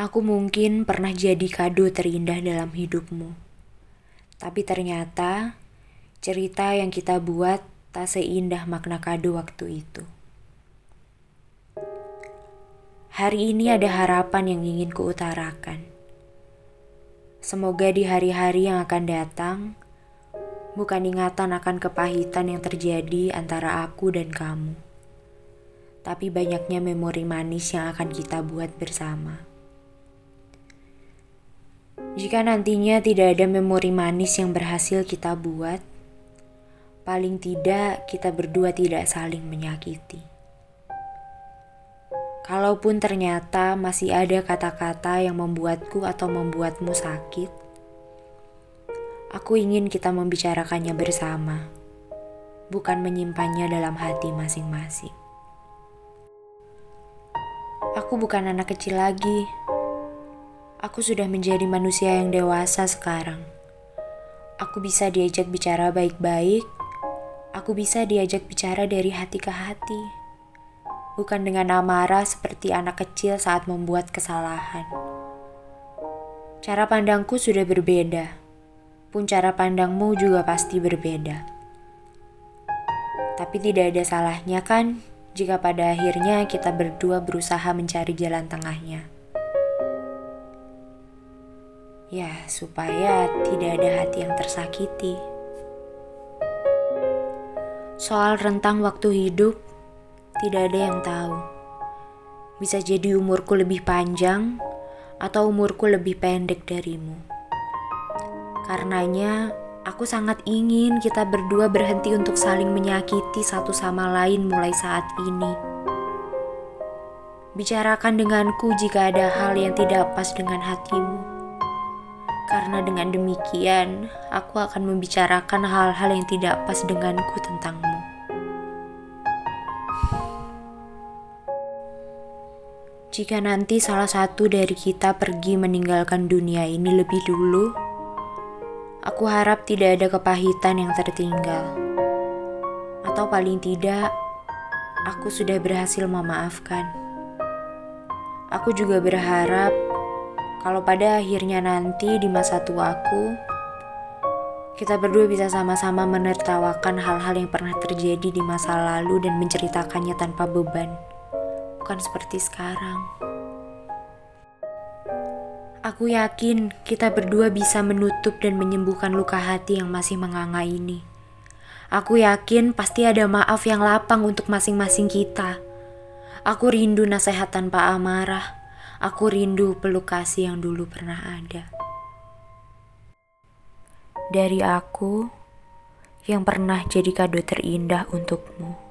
Aku mungkin pernah jadi kado terindah dalam hidupmu. Tapi ternyata cerita yang kita buat tak seindah makna kado waktu itu. Hari ini ada harapan yang ingin kuutarakan. Semoga di hari-hari yang akan datang, bukan ingatan akan kepahitan yang terjadi antara aku dan kamu, tapi banyaknya memori manis yang akan kita buat bersama. Jika nantinya tidak ada memori manis yang berhasil kita buat, paling tidak kita berdua tidak saling menyakiti. Kalaupun ternyata masih ada kata-kata yang membuatku atau membuatmu sakit, aku ingin kita membicarakannya bersama, bukan menyimpannya dalam hati masing-masing. Aku bukan anak kecil lagi Aku sudah menjadi manusia yang dewasa sekarang. Aku bisa diajak bicara baik-baik. Aku bisa diajak bicara dari hati ke hati. Bukan dengan amarah seperti anak kecil saat membuat kesalahan. Cara pandangku sudah berbeda. Pun cara pandangmu juga pasti berbeda. Tapi tidak ada salahnya kan jika pada akhirnya kita berdua berusaha mencari jalan tengahnya. Ya, supaya tidak ada hati yang tersakiti. Soal rentang waktu hidup, tidak ada yang tahu. Bisa jadi umurku lebih panjang atau umurku lebih pendek darimu. Karenanya, aku sangat ingin kita berdua berhenti untuk saling menyakiti satu sama lain mulai saat ini. Bicarakan denganku jika ada hal yang tidak pas dengan hatimu karena dengan demikian aku akan membicarakan hal-hal yang tidak pas denganku tentangmu. Jika nanti salah satu dari kita pergi meninggalkan dunia ini lebih dulu, aku harap tidak ada kepahitan yang tertinggal. Atau paling tidak, aku sudah berhasil memaafkan. Aku juga berharap kalau pada akhirnya nanti di masa tuaku, kita berdua bisa sama-sama menertawakan hal-hal yang pernah terjadi di masa lalu dan menceritakannya tanpa beban, bukan seperti sekarang. Aku yakin kita berdua bisa menutup dan menyembuhkan luka hati yang masih menganga ini. Aku yakin pasti ada maaf yang lapang untuk masing-masing kita. Aku rindu nasihat tanpa amarah Aku rindu peluk kasih yang dulu pernah ada. Dari aku yang pernah jadi kado terindah untukmu.